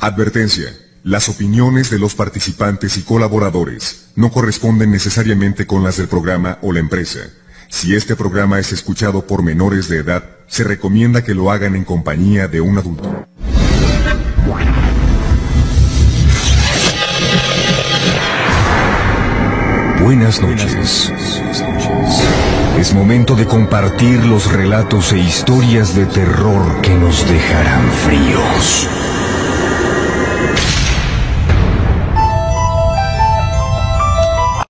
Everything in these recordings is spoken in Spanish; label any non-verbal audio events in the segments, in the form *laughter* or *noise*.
Advertencia. Las opiniones de los participantes y colaboradores no corresponden necesariamente con las del programa o la empresa. Si este programa es escuchado por menores de edad, se recomienda que lo hagan en compañía de un adulto. Buenas noches. Es momento de compartir los relatos e historias de terror que nos dejarán fríos.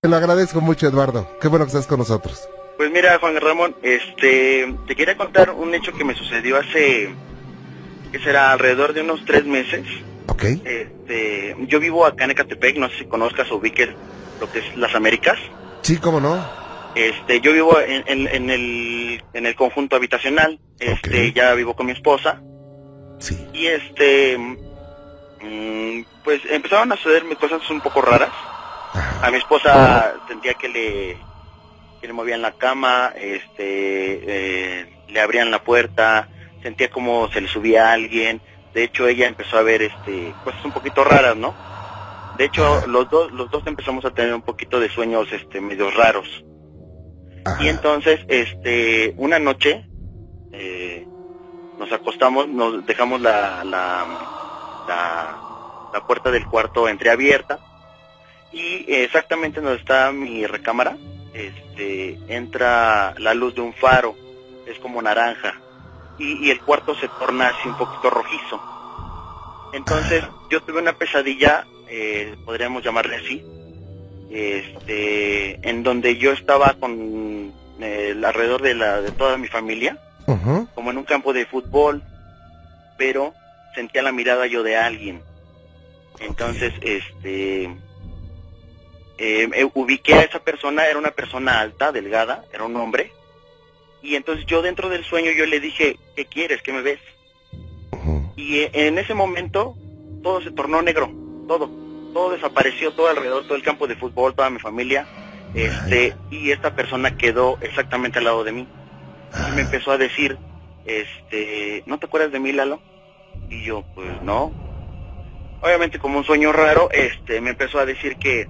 Te lo agradezco mucho, Eduardo. Qué bueno que estás con nosotros. Pues mira, Juan Ramón, este, te quería contar un hecho que me sucedió hace, que será alrededor de unos tres meses. Ok. Este, yo vivo acá en Ecatepec, no sé si conozcas o ubiques lo que es las Américas. Sí, cómo no. Este, yo vivo en, en- en el, en el conjunto habitacional. Este, ya vivo con mi esposa. Sí. Y este, mm, pues empezaron a sucederme cosas un poco raras. A mi esposa sentía que le, que le movían la cama, este, eh, le abrían la puerta, sentía como se le subía a alguien. De hecho, ella empezó a ver este, cosas un poquito raras, ¿no? De hecho, los dos, los dos empezamos a tener un poquito de sueños, este, medio raros. Y entonces, este, una noche, eh, nos acostamos, nos dejamos la, la, la, la puerta del cuarto entreabierta y exactamente donde está mi recámara, este, entra la luz de un faro, es como naranja y, y el cuarto se torna así un poquito rojizo. Entonces yo tuve una pesadilla, eh, podríamos llamarle así, este, en donde yo estaba con eh, el alrededor de la de toda mi familia, como en un campo de fútbol, pero sentía la mirada yo de alguien. Entonces, este, eh, eh, ubiqué a esa persona, era una persona alta, delgada, era un hombre, y entonces yo dentro del sueño yo le dije, ¿qué quieres? ¿Qué me ves? Y eh, en ese momento todo se tornó negro, todo, todo desapareció, todo alrededor, todo el campo de fútbol, toda mi familia, este, y esta persona quedó exactamente al lado de mí. Y me empezó a decir, este, ¿no te acuerdas de mí, Lalo? Y yo, pues no. Obviamente como un sueño raro, este, me empezó a decir que,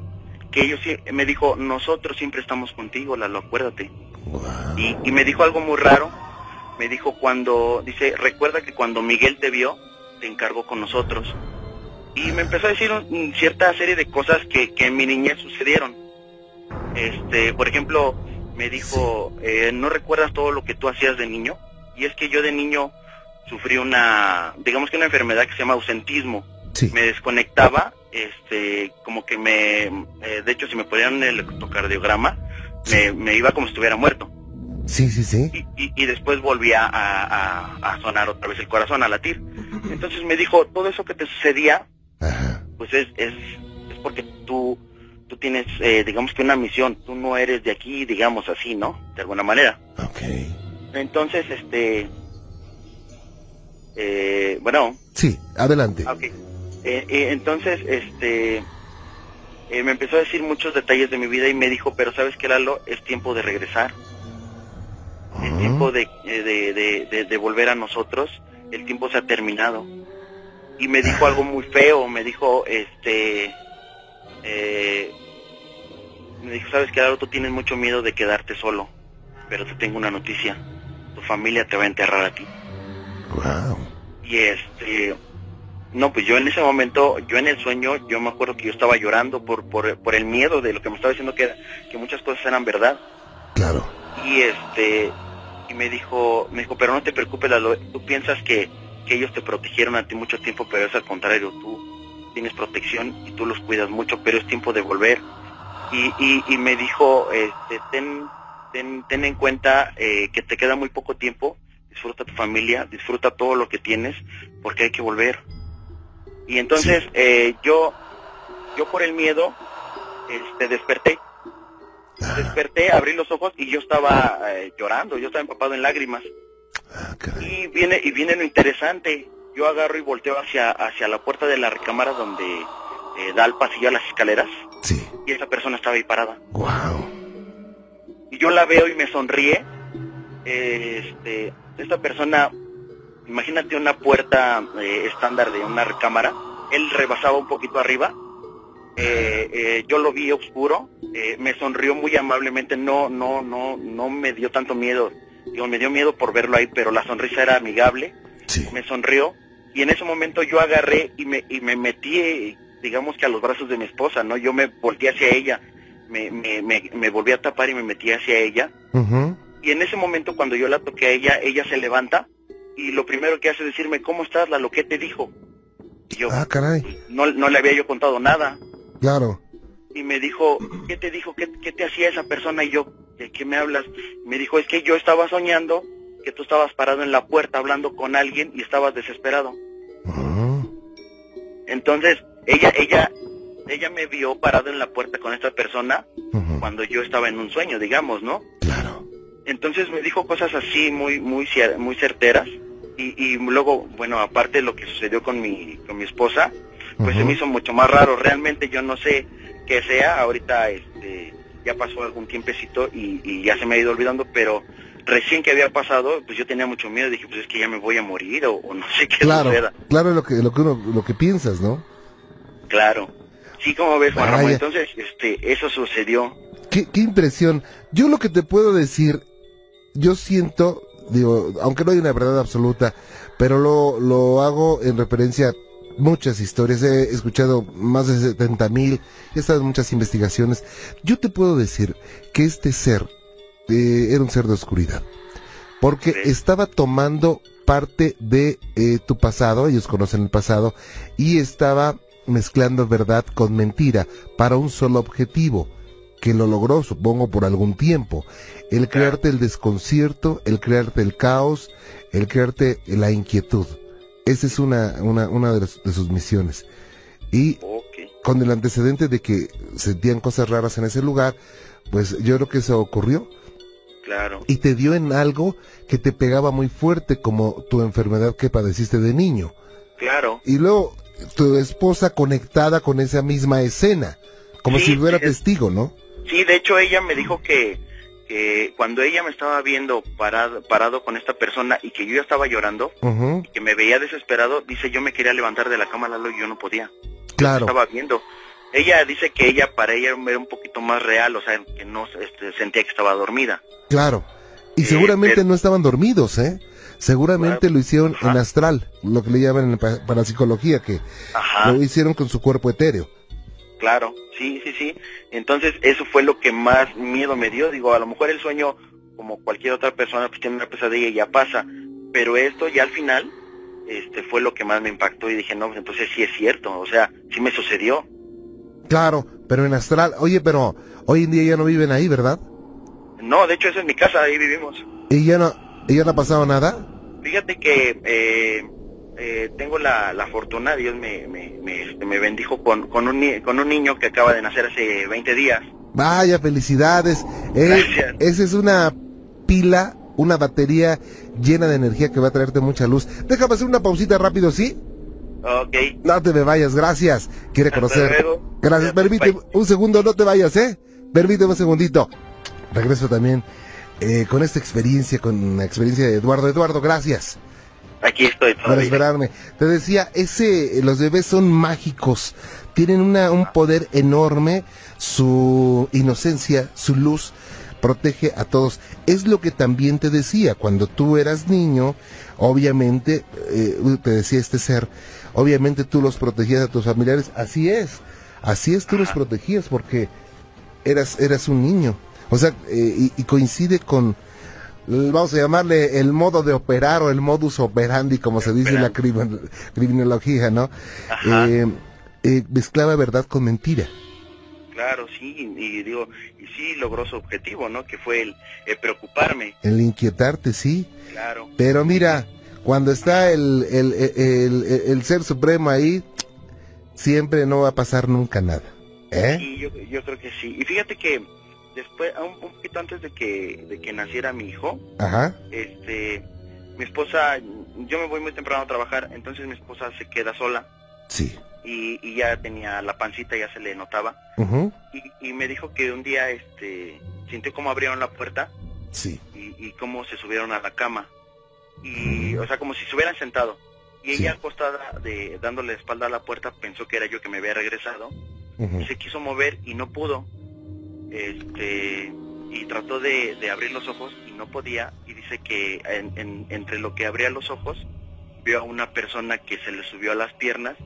que ellos, sí- me dijo, nosotros siempre estamos contigo, Lalo, acuérdate. Y, y me dijo algo muy raro, me dijo cuando, dice, recuerda que cuando Miguel te vio, te encargó con nosotros. Y me empezó a decir un- cierta serie de cosas que, que en mi niñez sucedieron. Este, por ejemplo, me dijo, eh, ¿no recuerdas todo lo que tú hacías de niño? Y es que yo de niño sufrí una, digamos que una enfermedad que se llama ausentismo. Me desconectaba, este, como que me, eh, de hecho si me ponían el electrocardiograma, me, me iba como si estuviera muerto. Sí, sí, sí. Y, y después volvía a, a- a sonar otra vez el corazón, a latir. Entonces me dijo, todo eso que te sucedía, pues es, es, es porque tú, tú tienes, eh, digamos que una misión, tú no eres de aquí, digamos así, ¿no? De alguna manera. Entonces, este, eh, bueno, Sí, adelante. ok. Eh, eh, entonces, este, eh, me empezó a decir muchos detalles de mi vida y me dijo, pero sabes que Lalo, es tiempo de regresar. El tiempo de, de, de, de- de volver a nosotros, el tiempo se ha terminado. Y me dijo algo muy feo, me dijo, este, eh, me dijo, sabes que Lalo, tú tienes mucho miedo de quedarte solo, pero te tengo una noticia, tu familia te va a enterrar a ti. Y este, no, pues yo en ese momento, yo en el sueño, yo me acuerdo que yo estaba llorando por, por, por el miedo de lo que me estaba diciendo que, era- que muchas cosas eran verdad. Claro. Y este, y me dijo, me dijo, pero no te preocupes, Lalo, tú piensas que, que ellos te protegieron a ti mucho tiempo, pero es al contrario, tú tienes protección y tú los cuidas mucho, pero es tiempo de volver. Y, y, y me dijo, este, ten, ten, ten en cuenta eh, que te queda muy poco tiempo, disfruta tu familia, disfruta todo lo que tienes, porque hay que volver. Y entonces eh, yo, yo por el miedo, este, desperté. Desperté, abrí los ojos y yo estaba eh, llorando, yo estaba empapado en lágrimas. Y viene y viene lo interesante. Yo agarro y volteo hacia hacia la puerta de la recámara donde eh, da al pasillo a las escaleras Sí. y esa persona estaba ahí parada. Wow. Y yo la veo y me sonríe. Eh, este, esta persona, imagínate una puerta eh, estándar de una recámara. Él rebasaba un poquito arriba. Eh, eh, yo lo vi oscuro. me sonrió muy amablemente. No, no, no, no me dio tanto miedo. Digo, me dio miedo por verlo ahí, pero la sonrisa era amigable. Sí. Me sonrió y en ese momento yo agarré y me, y me metí, digamos que a los brazos de mi esposa, ¿no? Yo me volteé hacia ella, me, me, me, me volví a tapar y me metí hacia ella. Y en ese momento cuando yo la toqué a ella, ella se levanta y lo primero que hace es decirme, ¿cómo estás, Lalo? ¿Qué te dijo? Y yo, Ah, caray. no, no le había yo contado nada. Claro. Y me dijo, ¿qué te dijo? ¿Qué, qué te hacía esa persona? Y yo, ¿de qué me hablas? Me dijo, es que yo estaba soñando que tú estabas parado en la puerta hablando con alguien y estabas desesperado. Ah, Entonces, ella, ella, ella me vio parado en la puerta con esta persona cuando yo estaba en un sueño, digamos, ¿no? Claro. Entonces me dijo cosas así muy, muy, muy certeras. Y, y luego, bueno, aparte de lo que sucedió con mi, con mi esposa, pues se me hizo mucho más raro. Realmente yo no sé qué sea. Ahorita, este, ya pasó algún tiempecito y, y ya se me ha ido olvidando, pero recién que había pasado, pues yo tenía mucho miedo. Dije, pues es que ya me voy a morir o, o no *laughs* sé qué Claro. suceda. Claro lo que, lo que uno, lo que piensas, ¿no? Claro. Sí, como ves, Juan Ramón. Entonces, este, eso sucedió. Qué, qué impresión. Yo lo que te puedo decir, yo siento, digo, aunque no hay una verdad absoluta, pero lo, lo hago en referencia a muchas historias. He escuchado más de 70 mil, he estado en muchas investigaciones. Yo te puedo decir que este ser eh, era un ser de oscuridad, porque estaba tomando parte de eh, tu pasado, ellos conocen el pasado, y estaba mezclando verdad con mentira para un solo objetivo que lo logró, supongo, por algún tiempo. El crearte el desconcierto, el crearte el caos, el crearte la inquietud. Esa es una, una, una de, sus misiones. Y con el antecedente de que sentían cosas raras en ese lugar, pues yo creo que eso ocurrió. Claro. Y te dio en algo que te pegaba muy fuerte, como tu enfermedad que padeciste de niño. Claro. Y luego tu esposa conectada con esa misma escena, como Sí, si fuera es- testigo, ¿no? Sí, de hecho ella me dijo que, que cuando ella me estaba viendo parado, parado con esta persona y que yo ya estaba llorando y que me veía desesperado, dice yo me quería levantar de la cama Lalo y yo no podía. Claro. Estaba viendo. Ella dice que ella para ella era un poquito más real, o sea, que no este, sentía que estaba dormida. Claro. Y Eh, seguramente pero- no estaban dormidos, ¿eh? Seguramente Claro. lo hicieron Ajá. en astral, lo que le llaman en pa- parapsicología, que Ajá. lo hicieron con su cuerpo etéreo. Claro, sí, sí, sí. Entonces eso fue lo que más miedo me dio. Digo, a lo mejor el sueño, como cualquier otra persona, pues tiene una pesadilla y ya pasa. Pero esto ya al final, este, fue lo que más me impactó y dije, no, pues entonces sí es cierto. O sea, sí me sucedió. Claro, pero en astral. Oye, pero hoy en día ya no viven ahí, ¿verdad? No, de hecho eso es mi casa, ahí vivimos. ¿Y ya no, y ya no ha pasado nada? Fíjate que eh, eh, tengo la, la fortuna, Dios me, me, me, este, me bendijo con, con, un, con un niño que acaba de nacer hace 20 días. Vaya, felicidades. Eh, Gracias. esa es una pila, una batería llena de energía que va a traerte mucha luz. Déjame hacer una pausita rápido, ¿sí? Ok. No te me vayas, gracias. Quiere conocer. Gracias, permíteme bye. un segundo, no te vayas, ¿eh? Permíteme un segundito. Regreso también eh, con esta experiencia, con la experiencia de Eduardo. Eduardo, gracias Aquí estoy todavía. esperarme. Te decía, ese, los bebés son mágicos. Tienen una, un poder enorme. Su inocencia, su luz, protege a todos. Es lo que también te decía, cuando tú eras niño, obviamente, eh, te decía este ser, obviamente tú los protegías a tus familiares. Así es, así es, tú los protegías porque eras, eras un niño. O sea, eh, y, y coincide con, vamos a llamarle el modo de operar o el modus operandi, como se dice en la crimin- criminología, ¿no? Eh, eh, mezclaba verdad con mentira. Claro, sí, y digo, y sí logró su objetivo, ¿no? Que fue el, el preocuparme, El inquietarte, sí. claro. Pero mira, cuando está el, el, el, el- el ser supremo ahí, siempre no va a pasar nunca nada. ¿Eh? Sí, yo, yo creo que sí. Y fíjate que después, un, un poquito antes de que, de que naciera mi hijo, Ajá. este, mi esposa, yo me voy muy temprano a trabajar, entonces mi esposa se queda sola. Sí. y, y ya tenía la pancita, ya se le notaba. Ujú. Y, y me dijo que un día este sintió cómo abrieron la puerta Sí. y, y cómo se subieron a la cama. Y, o sea, como si se hubieran sentado. Y Sí. ella acostada, de, dándole la espalda a la puerta, pensó que era yo que me había regresado. Y se quiso mover y no pudo. Este, y trató de, de abrir los ojos y no podía. Y dice que en- en- entre lo que abría los ojos, vio a una persona que se le subió a las piernas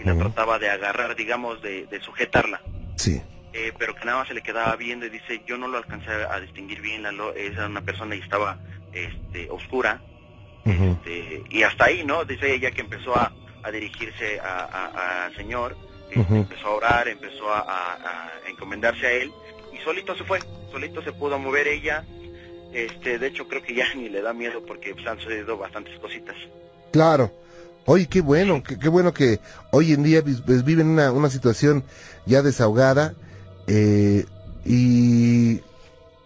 y la trataba de agarrar, digamos, de, de sujetarla. Sí. Eh, pero que nada más se le quedaba viendo y dice, yo no lo alcancé a distinguir bien, la lo- era una persona y estaba este, oscura. Este, y hasta ahí, ¿no? Dice ella que empezó a, a dirigirse a- a- al Señor, este, empezó a orar, empezó a, encomendarse a Él solito se fue, solito se pudo mover ella. Este, de hecho creo que ya ni le da miedo porque pues, han sucedido bastantes cositas. Claro. Oye, qué bueno, qué, qué bueno que hoy en día pues, viven una, una situación ya desahogada eh, y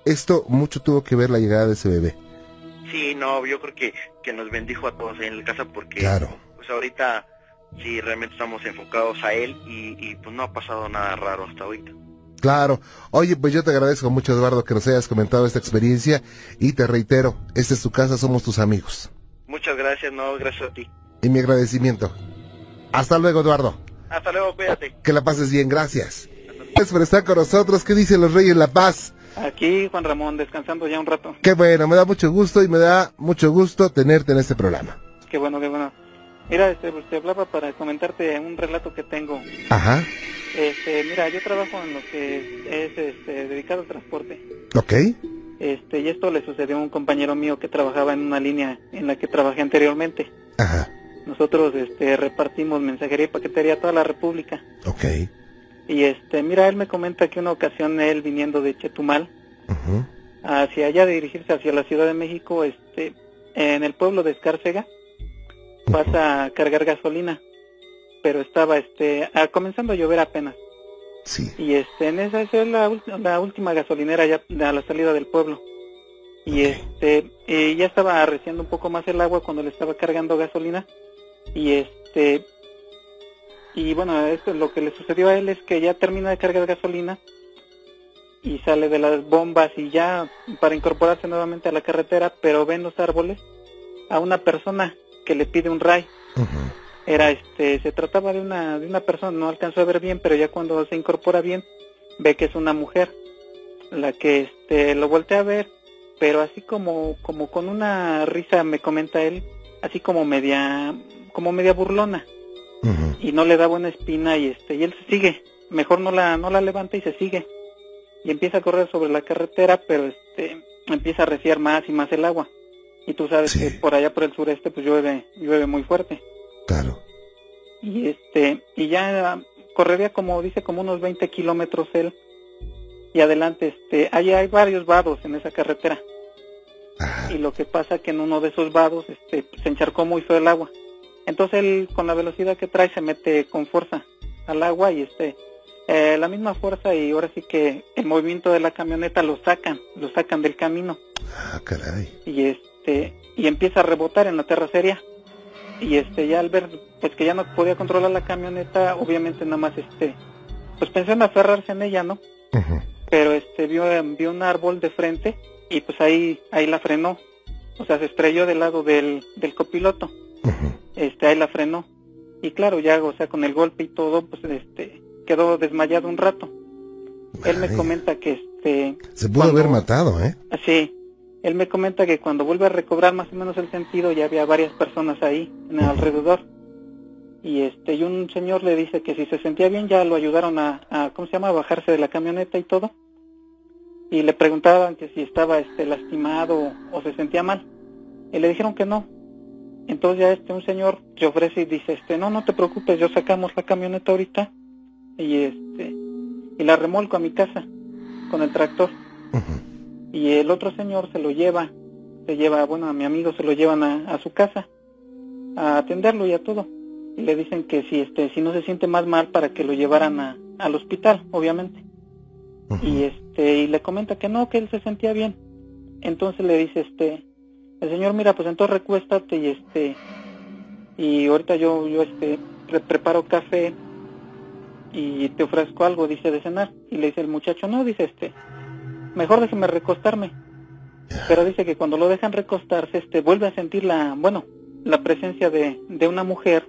esto mucho tuvo que ver la llegada de ese bebé. Sí, no, yo creo que, que nos bendijo a todos en la casa porque Claro. pues ahorita sí realmente estamos enfocados a Él y, y pues no ha pasado nada raro hasta ahorita. Claro. Oye, pues yo te agradezco mucho, Eduardo, que nos hayas comentado esta experiencia y te reitero, esta es tu casa, somos tus amigos. Muchas gracias, no, gracias a ti. Y mi agradecimiento. Hasta luego, Eduardo. Hasta luego, cuídate. Que la pases bien, gracias. Gracias por estar con nosotros. ¿Qué dicen los Reyes La Paz? Aquí, Juan Ramón, descansando ya un rato. Qué bueno, me da mucho gusto y me da mucho gusto tenerte en este programa. Qué bueno, qué bueno. Mira, este, pues, te hablaba para comentarte un relato que tengo. Ajá. Este, mira, yo trabajo en lo que es este, dedicado al transporte. Ok. Este, y esto le sucedió a un compañero mío que trabajaba en una línea en la que trabajé anteriormente. Ajá. Nosotros este, repartimos mensajería y paquetería a toda la República. Ok. Y este, mira, él me comenta que una ocasión él viniendo de Chetumal hacia allá de dirigirse hacia la Ciudad de México, este, en el pueblo de Escárcega, vas a cargar gasolina, pero estaba este, ah, comenzando a llover apenas. Sí. Y este, en esa esa es la, la última gasolinera ya a la salida del pueblo. Y este, eh, ya estaba arreciando un poco más el agua cuando le estaba cargando gasolina. Y este, y bueno, esto lo que le sucedió a él es que ya termina de cargar gasolina y sale de las bombas y ya para incorporarse nuevamente a la carretera, pero ve en los árboles a una persona que le pide un ray. Era este se trataba de una de una persona no alcanzó a ver bien pero ya cuando se incorpora bien ve que es una mujer la que este lo voltea a ver pero así como como con una risa me comenta él así como media como media burlona. Y no le da buena espina y este y él se sigue. Mejor no la no la levanta y se sigue. Y empieza a correr sobre la carretera pero este empieza a reciar más y más el agua. Y tú sabes Sí. que por allá por el sureste pues llueve llueve muy fuerte Claro. y este y ya correría como dice como unos 20 kilómetros él y adelante este allá hay varios vados en esa carretera Ajá. y lo que pasa que en uno de esos vados este se encharcó muy feo el agua entonces él con la velocidad que trae se mete con fuerza al agua y este eh, la misma fuerza y ahora sí que el movimiento de la camioneta lo sacan lo sacan del camino Ah, caray. y este y empieza a rebotar en la terracería y este ya al ver pues que ya no podía controlar la camioneta obviamente nada más este pues pensó en aferrarse en ella no pero este vio vio un árbol de frente y pues ahí ahí la frenó. O sea se estrelló del lado del del copiloto. Este ahí la frenó. Y claro ya o sea con el golpe y todo pues este quedó desmayado un rato. Él me comenta que este Se pudo cuando- haber matado, ¿eh? Sí, él me comenta que cuando vuelve a recobrar más o menos el sentido ya había varias personas ahí en el alrededor. Y este y un señor le dice que si se sentía bien ya lo ayudaron a, cómo se llama a bajarse de la camioneta y todo. Y le preguntaban que si estaba este lastimado o se sentía mal. Y le dijeron que no. Entonces ya este un señor se ofrece y dice este no no te preocupes yo sacamos la camioneta ahorita y este y la remolco a mi casa con el tractor. Y el otro señor se lo lleva, se lleva, bueno, a mi amigo se lo llevan a, a su casa a atenderlo y a todo. Y le dicen que si este si no se siente más mal para que lo llevaran a, al hospital, obviamente. Y este y le comenta que no, que él se sentía bien. Entonces le dice este el señor, mira, pues entonces recuéstate y este y ahorita yo yo este pre- preparo café y te ofrezco algo, dice, de cenar. Y le dice el muchacho, no, dice este, mejor déjeme recostarme. Pero dice que cuando lo dejan recostarse, este, vuelve a sentir la, bueno, la presencia de, de una mujer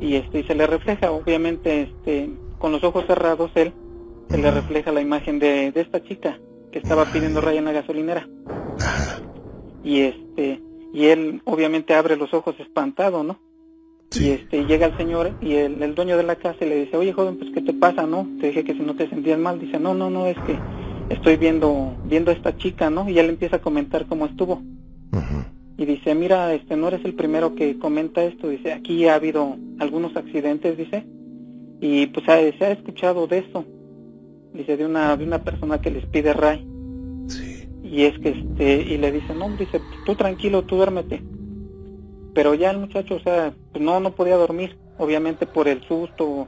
y este, y se le refleja, obviamente, este, con los ojos cerrados, él, se le refleja la imagen de, de esta chica que estaba pidiendo raya en la gasolinera. Y este, y él obviamente abre los ojos espantado, ¿no? Y este, llega el señor y el, el, dueño de la casa y le dice, oye joven, pues qué te pasa, ¿no? Te dije que si no te sentías mal, dice, no, no, no, es que estoy viendo, viendo a esta chica, ¿no? Y él empieza a comentar cómo estuvo. Y dice, mira, este, no eres el primero que comenta esto, dice, aquí ha habido algunos accidentes, dice, y pues se ha escuchado de esto, dice, de una, de una persona que les pide ray. Sí. Y es que este, y le dice, no, dice, tú tranquilo, tú duérmete. Pero ya el muchacho, o sea, pues no, no podía dormir, obviamente por el susto,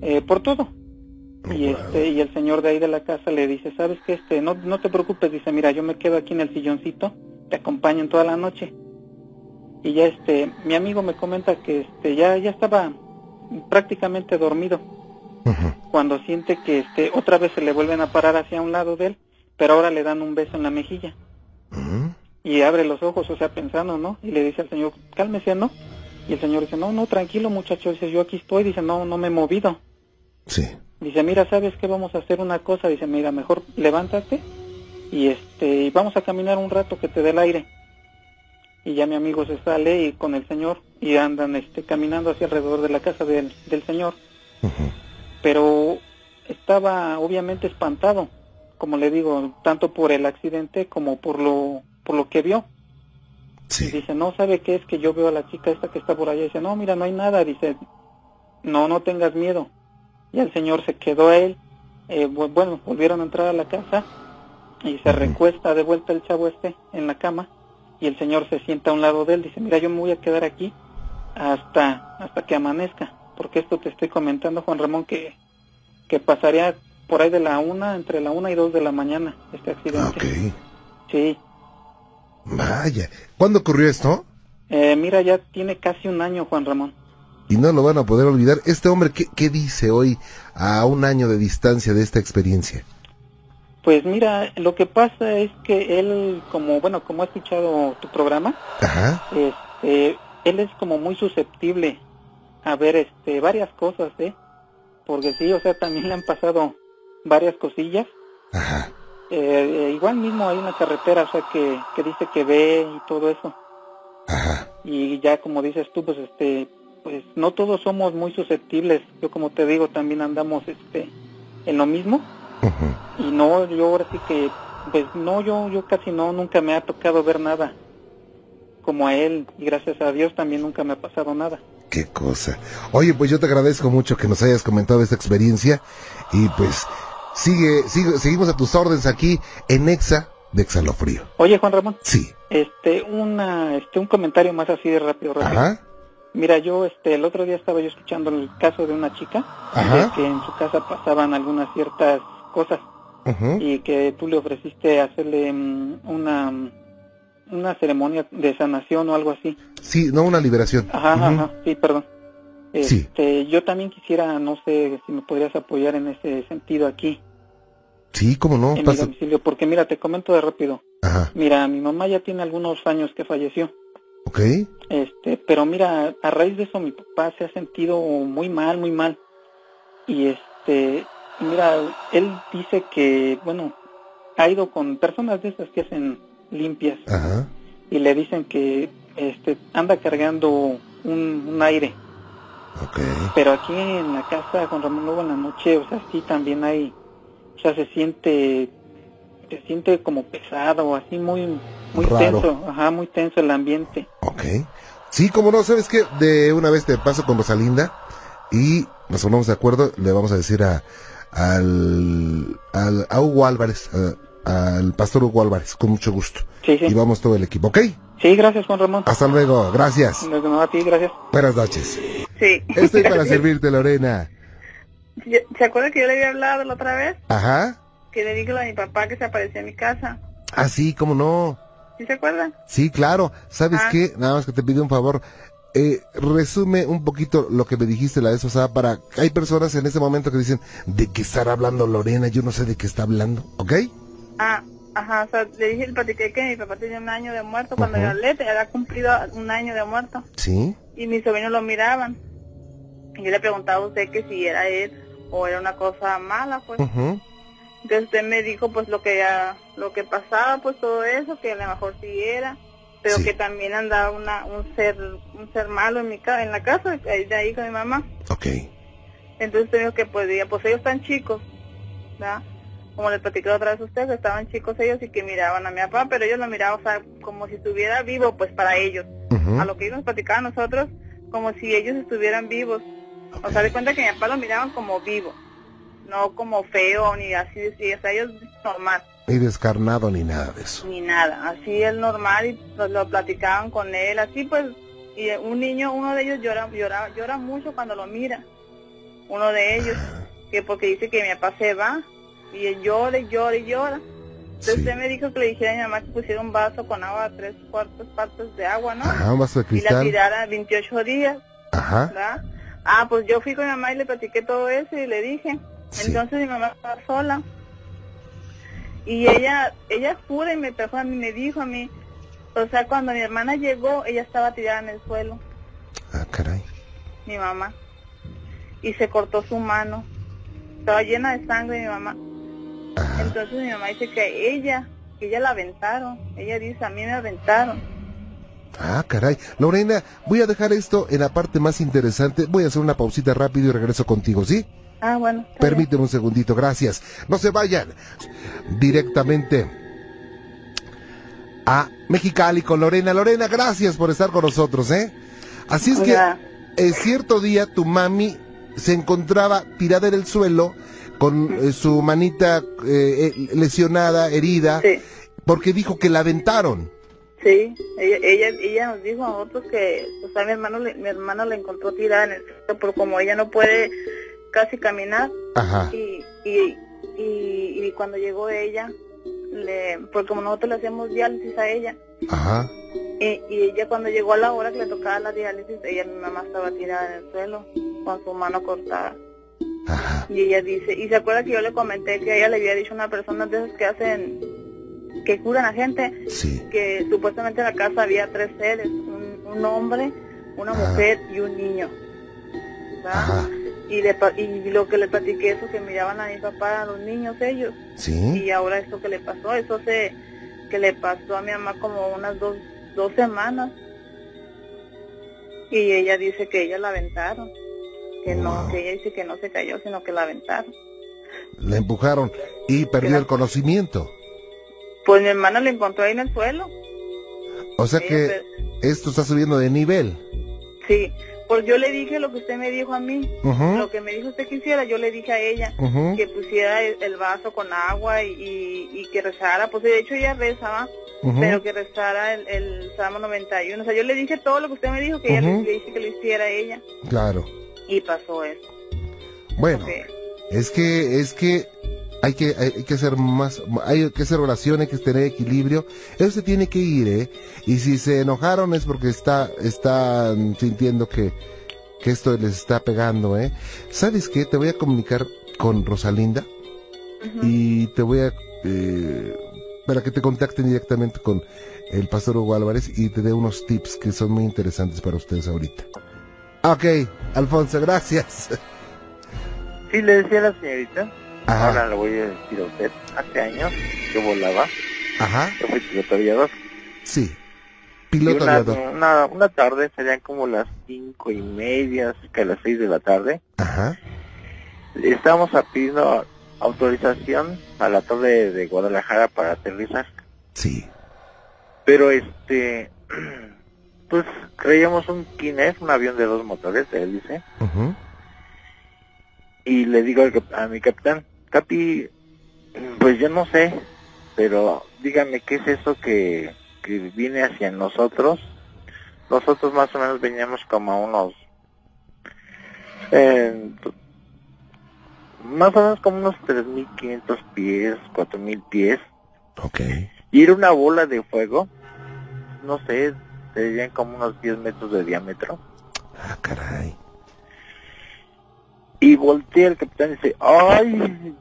eh, por todo. Y este, y el señor de ahí de la casa le dice, sabes que este, no, no te preocupes, dice, mira, yo me quedo aquí en el silloncito, te acompañan toda la noche. Y ya este, mi amigo me comenta que este, ya, ya estaba prácticamente dormido. Cuando siente que este, otra vez se le vuelven a parar hacia un lado de él, pero ahora le dan un beso en la mejilla. Y abre los ojos, o sea, pensando, ¿no? Y le dice al señor, cálmese, ¿no? Y el señor dice, no, no, tranquilo muchacho, dice, yo aquí estoy, dice, no, no me he movido. Sí. Dice, mira, ¿sabes qué? Vamos a hacer una cosa, dice, mira, mejor levántate y este, vamos a caminar un rato que te dé el aire. Y ya mi amigo se sale y con el señor y andan este, caminando hacia alrededor de la casa del, del señor. Pero estaba obviamente espantado, como le digo, tanto por el accidente como por lo por lo que vio. Sí. Y dice, no, ¿sabe qué es que yo veo a la chica esta que está por allá? dice, no, mira, no hay nada. Dice, no, no tengas miedo. Y el señor se quedó a él. Eh, bueno, volvieron a entrar a la casa y se recuesta de vuelta el chavo este en la cama y el señor se sienta a un lado de él. Dice, mira, yo me voy a quedar aquí hasta, hasta que amanezca. Porque esto te estoy comentando, Juan Ramón, que, que pasaría por ahí de la una, entre la una y dos de la mañana, este accidente. Ok. Sí. Vaya. ¿Cuándo ocurrió esto? Eh, mira, ya tiene casi un año, Juan Ramón. Y no lo van a poder olvidar. Este hombre, ¿qué, qué dice hoy a un año de distancia de esta experiencia? Pues mira, lo que pasa es que él, como bueno, como ha escuchado tu programa, Ajá. este, él es como muy susceptible a ver este varias cosas, ¿eh? Porque sí, o sea, también le han pasado varias cosillas. Ajá. Eh, igual mismo hay una carretera, o sea, que, que dice que ve y todo eso. Ajá. Y ya como dices tú, pues este, pues no todos somos muy susceptibles. Yo como te digo, también andamos este en lo mismo. Y no, yo ahora sí que, pues no, yo, yo casi no, nunca me ha tocado ver nada como a él. Y gracias a Dios también nunca me ha pasado nada. Qué cosa. Oye, pues yo te agradezco mucho que nos hayas comentado esta experiencia y pues sigue, sigue seguimos a tus órdenes aquí en Exa de Exalofrío. Oye, Juan Ramón, Sí. este, una, este, un comentario más así de rápido, rápido. Ajá. Mira, yo, este, el otro día estaba yo escuchando el caso de una chica, de que en su casa pasaban algunas ciertas cosas y que tú le ofreciste hacerle mm, una, mm, una ceremonia de sanación o algo así. Sí, no una liberación. Ajá, ajá, sí, perdón. Sí. Este, yo también quisiera, no sé si me podrías apoyar en ese sentido aquí, Sí, cómo no. en mi domicilio, porque mira, te comento de rápido. Ajá. Mira, mi mamá ya tiene algunos años que falleció. Ok. Este, pero mira, a raíz de eso mi papá se ha sentido muy mal, muy mal. Y este, mira, él dice que, bueno, ha ido con personas de esas que hacen limpias Ajá. y le dicen que este anda cargando un, un aire. Ok. Pero aquí en la casa con Ramón Lobo en la noche, o sea, sí también hay, o sea, se siente, se siente como pesado, así muy, muy Raro. tenso, ajá, muy tenso el ambiente. Ok. Sí, como no, ¿sabes qué? De una vez te paso con Rosalinda y nos ponemos de acuerdo, le vamos a decir a, al, al, a Hugo Álvarez, a- al pastor Hugo Álvarez, con mucho gusto. Sí, sí. Y vamos todo el equipo, ¿ok? Sí, gracias Juan Ramón. Hasta luego, gracias. No, a ti, gracias. Buenas noches. Sí. Estoy para servirte, Lorena. ¿Se acuerda que yo le había hablado la otra vez? Ajá. Que le dije a mi papá que se aparecía en mi casa. Ah, sí, cómo no. ¿Sí se acuerda? Sí, claro. ¿Sabes Ah. qué? Nada más que te pido un favor. eh, resume un poquito lo que me dijiste la vez pasada para... Hay personas en este momento que dicen, ¿de qué estará hablando Lorena? Yo no sé de qué está hablando, ¿ok? Ah, ajá, o sea, le dije, le platiqué que mi papá tenía un año de muerto cuando yo hablé, te había cumplido un año de muerto. Sí. Y mis sobrinos lo miraban. Y yo le preguntaba a usted que si era él o era una cosa mala, pues. Ujú. Entonces usted me dijo pues lo que ya- lo que pasaba, pues todo eso, que a lo mejor sí era, pero Sí. que también andaba una, un ser un ser malo en mi ca en la casa, ahí- de ahí con mi mamá. Ok. Entonces dijo que podía, pues ellos están chicos, ¿verdad? Como le platicé otra vez a usted, que estaban chicos ellos y que miraban a mi papá, pero ellos lo miraban, o sea, como si estuviera vivo, pues para ellos. A lo que ellos nos platicaban nosotros, como si ellos estuvieran vivos. O sea, de cuenta que mi papá lo miraban como vivo, no como feo ni así, así, o sea, ellos normal, Ni descarnado ni nada de eso. ni nada, así es normal y pues lo platicaban con él, así pues, y un niño, uno de ellos llora, llora, llora mucho cuando lo mira, uno de ellos, que porque dice que mi papá se va, y él llora y llora y llora. Entonces Sí. usted me dijo que le dijera a mi mamá que pusiera un vaso con agua, tres cuartos partes de agua, ¿no? Ajá, un vaso de Y la cristal. tirara 28 días. Ajá. ¿verdad? Ah, pues yo fui con mi mamá y le platiqué todo eso y le dije. Sí. Entonces mi mamá estaba sola. Y ella, ella jura y me trajo a mí, me dijo a mí. O sea, cuando mi hermana llegó, ella estaba tirada en el suelo, Ah, caray. mi mamá. Y se cortó su mano. Estaba llena de sangre mi mamá. Ajá. Entonces mi mamá dice que ella, que ella la aventaron. Ella dice, a mí me aventaron. Ah, caray. Lorena, voy a dejar esto en la parte más interesante. Voy a hacer una pausita rápido y regreso contigo, ¿sí? Ah, bueno. bien. Permíteme un segundito, gracias. No se vayan. Directamente a Mexicali con Lorena. Lorena, gracias por estar con nosotros, ¿eh? Así es que eh, cierto día tu mami se encontraba tirada en el suelo con eh, su manita eh, eh, lesionada, herida, Sí. porque dijo que la aventaron. Sí, ella, ella, ella nos dijo a nosotros que, o sea, mi hermano, mi hermano la encontró tirada en el suelo, pero como ella no puede casi caminar, Ajá. y, y, y, y cuando llegó ella, le, pues como nosotros le hacíamos diálisis a ella, Ajá. y, y ella cuando llegó a la hora que le tocaba la diálisis, ella, mi mamá estaba tirada en el suelo, con su mano cortada. Ajá. Y ella dice, y se acuerda que yo le comenté que ella le había dicho a una persona de esas que hacen, que curan a gente, Sí. que supuestamente en la casa había tres seres, un, un hombre, una mujer y un niño. ¿verdad? Ajá. Y, le y lo que le platiqué eso que miraban a mi papá, a los niños ellos, Sí. y ahora eso que le pasó, eso se que le pasó a mi mamá como unas dos, dos semanas. Y ella dice que ella la aventaron, que Wow. no, que ella dice que no se cayó, sino que la aventaron. La empujaron y perdió el conocimiento. Pues mi hermana le encontró ahí en el suelo. O sea Ella, que esto está subiendo de nivel. Sí, pues yo le dije lo que usted me dijo a mí, lo que me dijo usted que hiciera, yo le dije a ella que pusiera el, el vaso con agua y, y, y que rezara, pues de hecho ella rezaba, pero que rezara el, el Salmo 91, o sea, yo le dije todo lo que usted me dijo, que ella le, le dije que lo hiciera a ella, Claro. y pasó eso. Bueno, es que es que hay que hay que hacer más hay que hacer oración, hay que tener equilibrio. Eso se tiene que ir, ¿eh? Y si se enojaron es porque está están sintiendo que que esto les está pegando, ¿eh? ¿Sabes qué? Te voy a comunicar con Rosalinda y te voy a eh, para que te contacten directamente con el pastor Hugo Álvarez y te dé unos tips que son muy interesantes para ustedes ahorita. Ok, Alfonso, gracias. Sí, le decía a la señorita, Ajá, ahora le voy a decir a usted, hace años yo volaba, ajá, yo fui piloto aviador. sí. Piloto una, aviador. una, una tarde, serían como las cinco y media, cerca de las seis de la tarde, Ajá, estábamos pidiendo autorización a la torre de Guadalajara para aterrizar. sí. Pero este, *clears throat* pues creíamos un Kines, un avión de dos motores de hélice, ujú, y le digo al a mi capitán, Capi, pues yo no sé, pero dígame qué es eso que, que viene hacia nosotros. Nosotros más o menos veníamos como a unos, eh, más o menos como unos 3.500 pies, 4.000 pies, Ok. y era una bola de fuego, no sé, serían como unos 10 metros de diámetro. Ah, caray. Y voltea el capitán y dice, ¡ay!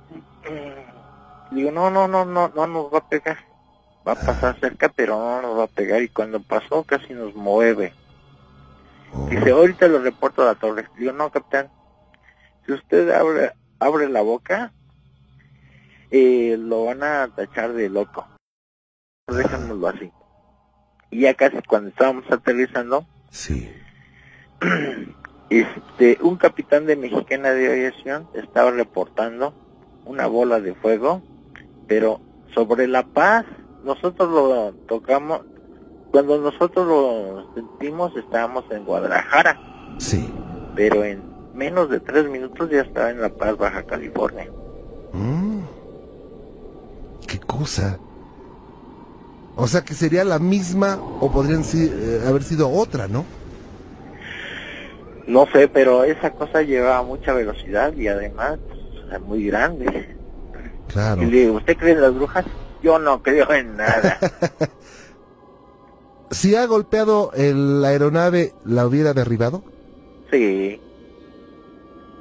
Digo, no, no, no, no, no nos va a pegar. Va a pasar cerca, pero no nos va a pegar. Y cuando pasó, casi nos mueve. Oh, Dice, ahorita lo reporto a la torre. Digo, no, capitán. Si usted abre, abre la boca, eh, lo van a tachar de loco. Déjanoslo así. Y ya casi cuando estábamos aterrizando, sí. *clears throat* este, un capitán de Mexicana de Aviación estaba reportando una bola de fuego, pero sobre La Paz, nosotros lo tocamos, cuando nosotros lo sentimos estábamos en Guadalajara, Sí. pero en menos de tres minutos ya estaba en La Paz, Baja California. Mm. ¿Qué cosa? O sea que sería la misma o podrían si- eh, haber sido otra, ¿no? No sé, pero esa cosa llevaba mucha velocidad y además muy grande. Claro. Y le digo, ¿usted cree en las brujas? Yo no creo en nada. *laughs* Si ha golpeado el- la aeronave, ¿la hubiera derribado? sí.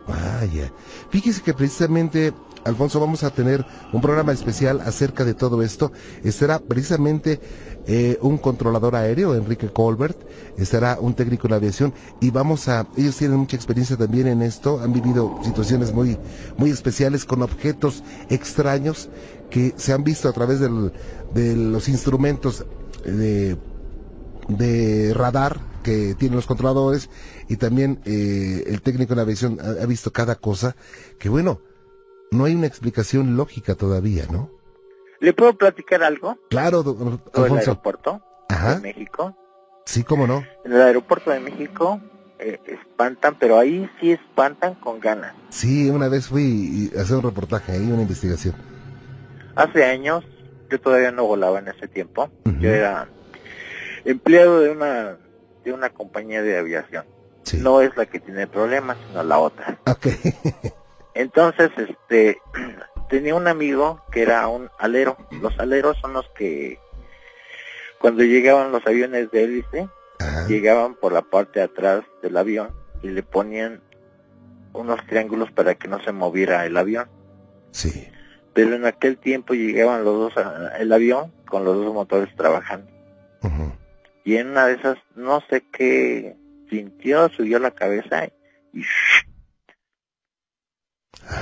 Vaya. Fíjese que precisamente, Alfonso, vamos a tener un programa especial acerca de todo esto. Estará precisamente eh, un controlador aéreo, Enrique Colbert, estará un técnico en aviación y vamos a, ellos tienen mucha experiencia también en esto, han vivido situaciones muy, muy especiales con objetos extraños que se han visto a través del- de los instrumentos de de radar que tienen los controladores y también eh, el técnico en aviación ha visto cada cosa que bueno, no hay una explicación lógica todavía, ¿no? ¿Le puedo platicar algo? Claro, do- Sobre el aeropuerto Ajá. de México. Sí, cómo no. En el aeropuerto de México eh, espantan, pero ahí sí espantan con ganas. Sí, una vez fui a hacer un reportaje ahí, una investigación. Hace años, yo todavía no volaba en ese tiempo. Yo era empleado de una de una compañía de aviación. Sí. No es la que tiene problemas, sino la otra. Ok. *laughs* Entonces, este, *clears throat* tenía un amigo que era un alero. Los aleros son los que, cuando llegaban los aviones de hélice, Ajá. llegaban por la parte de atrás del avión y le ponían unos triángulos para que no se moviera el avión. Sí. Pero en aquel tiempo llegaban los dos, a- el avión con los dos motores trabajando. Y en una de esas, no sé qué sintió, subió la cabeza y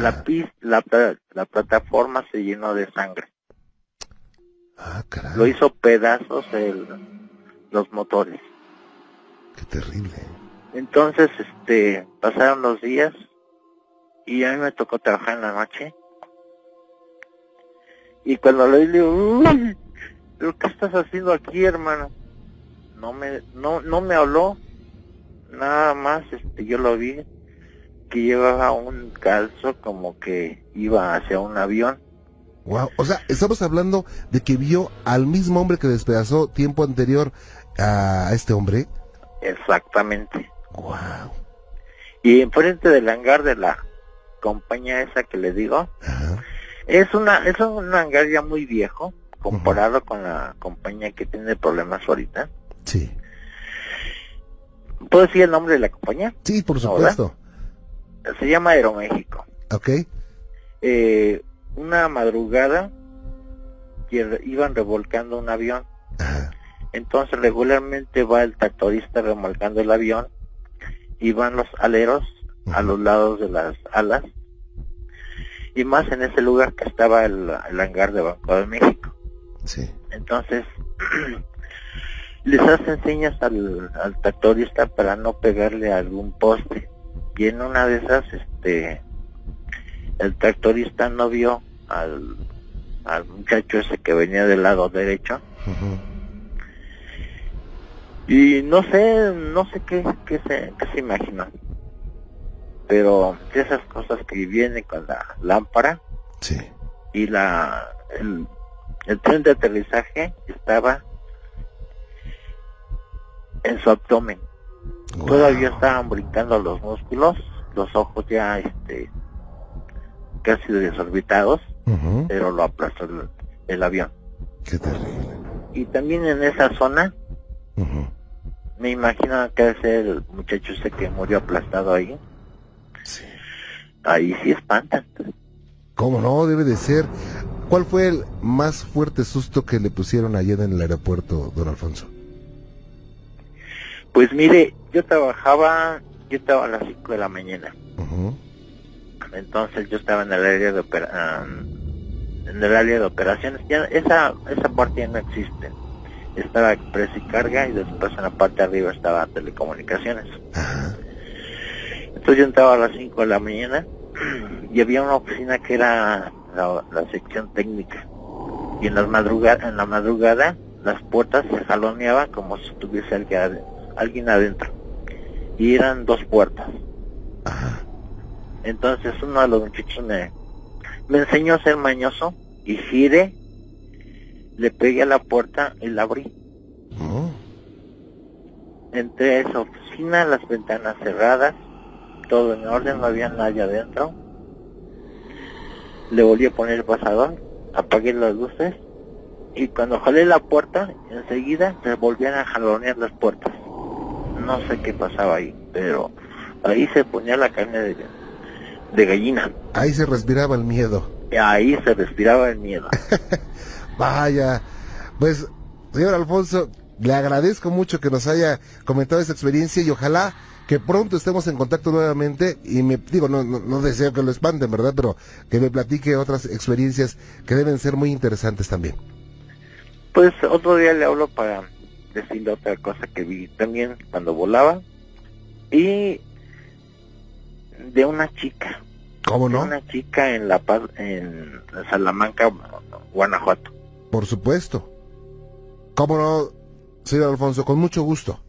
la, pis- la, la plataforma se llenó de sangre. Ah, caray. Lo hizo pedazos el, los motores. Qué terrible. Entonces, este, pasaron los días y a mí me tocó trabajar en la noche. Y cuando le digo, uy, ¿pero qué estás haciendo aquí, hermano? No me, no, no me habló, nada más, este, yo lo vi que llevaba un calzo como que iba hacia un avión. Wow. O sea, estamos hablando de que vio al mismo hombre que despedazó tiempo anterior a este hombre. Exactamente. Wow. Y enfrente del hangar de la compañía esa que le digo, Ajá. Es una es un hangar ya muy viejo comparado con la compañía que tiene problemas ahorita. Sí. ¿Puedo decir el nombre de la compañía? Sí, por No, supuesto. Se llama Aeroméxico. Ok. Eh, una madrugada que iban revolcando un avión. Ajá. Entonces regularmente va el tractorista remolcando el avión y van los aleros a los lados de las alas y más en ese lugar que estaba el, el hangar de Banco de México. Sí. Entonces, *clears throat* les hacen señas al, al tractorista para no pegarle a algún poste. Y en una de esas, este, el tractorista no vio al, al muchacho ese que venía del lado derecho. Y no sé, no sé qué, qué se, qué se imaginó. Pero esas cosas que vienen con la lámpara Sí. y la, el, el tren de aterrizaje estaba en su abdomen. Wow. Todavía estaban brincando los músculos, los ojos ya este casi desorbitados, pero lo aplastó el, el avión. Qué terrible. Y también en esa zona me imagino que es el muchacho ese que murió aplastado ahí. Sí. Ahí sí espantan. ¿Cómo no? Debe de ser. ¿Cuál fue el más fuerte susto que le pusieron ayer en el aeropuerto, don Alfonso? Pues mire, yo trabajaba, yo estaba a las 5 de la mañana. Entonces yo estaba en el área de opera- ah, en el área de operaciones. Ya esa esa parte ya no existe. Estaba express y carga y después en la parte de arriba estaba telecomunicaciones. Entonces yo entraba a las 5 de la mañana *clears throat* y había una oficina que era la, la sección técnica. Y en, las madruga- en la madrugada las puertas se jaloneaban como si tuviese alguien, alguien adentro. Y eran dos puertas. Ajá. Entonces uno de los muchachos me, me enseñó a ser mañoso y giré, le pegué a la puerta y la abrí. Oh. Entré a esa oficina, las ventanas cerradas, todo en orden, no había nadie adentro. Le volví a poner el pasador, apagué las luces y cuando jalé la puerta, enseguida se volvían a jalonear las puertas. No sé qué pasaba ahí, pero ahí se ponía la carne de, de gallina. Ahí se respiraba el miedo. Y ahí se respiraba el miedo. *laughs* Vaya. Pues, señor Alfonso, le agradezco mucho que nos haya comentado esa experiencia y ojalá que pronto estemos en contacto nuevamente y me digo, no, no, no deseo que lo espanten, ¿verdad? Pero que me platique otras experiencias que deben ser muy interesantes también. Pues otro día le hablo para decirle otra cosa que vi también cuando volaba. Y de una chica, ¿Cómo de no? una chica en La Paz, en Salamanca, Guanajuato. Por supuesto. ¿Cómo no, señor Alfonso? Con mucho gusto.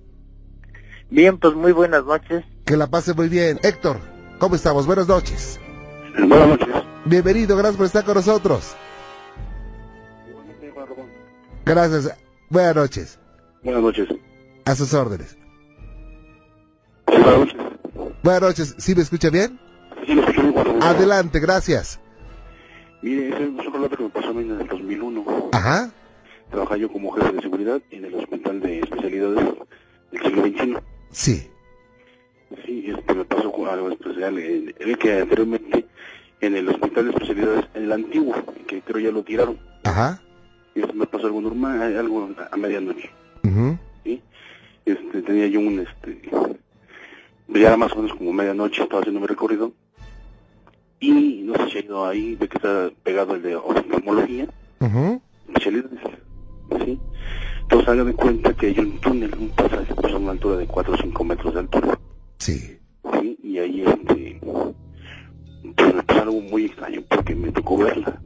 Bien, pues muy buenas noches. Que la pase muy bien. Héctor, ¿cómo estamos? Buenas noches. Buenas noches. Bienvenido, gracias por estar con nosotros. Gracias. Buenas noches. Buenas noches. A sus órdenes. Sí, buenas noches. Buenas noches. ¿Sí me escucha bien? Sí, lo escucho bueno. Adelante, gracias. Mire, ese es un relato que me pasó a mí en el 2001. Ajá. Trabajaba yo como jefe de seguridad en el Hospital de Especialidades del siglo XXI. Sí. Sí, este, me pasó algo especial. Ve que anteriormente en el Hospital de Especialidades, en el antiguo, que creo ya lo tiraron, Ajá. y esto me pasó algo normal, algo a medianoche. Este, tenía yo un, este, ya era más o menos como medianoche, estaba haciendo mi recorrido, y no sé si ha ido ahí, ve que está pegado el de oftalmología, especialidades, ¿sí? Entonces hagan de cuenta que hay un túnel, un pasaje, pues a una altura de 4 o 5 metros de altura, Sí. ¿sí? Y ahí, este, pues algo muy extraño, porque me tocó verla,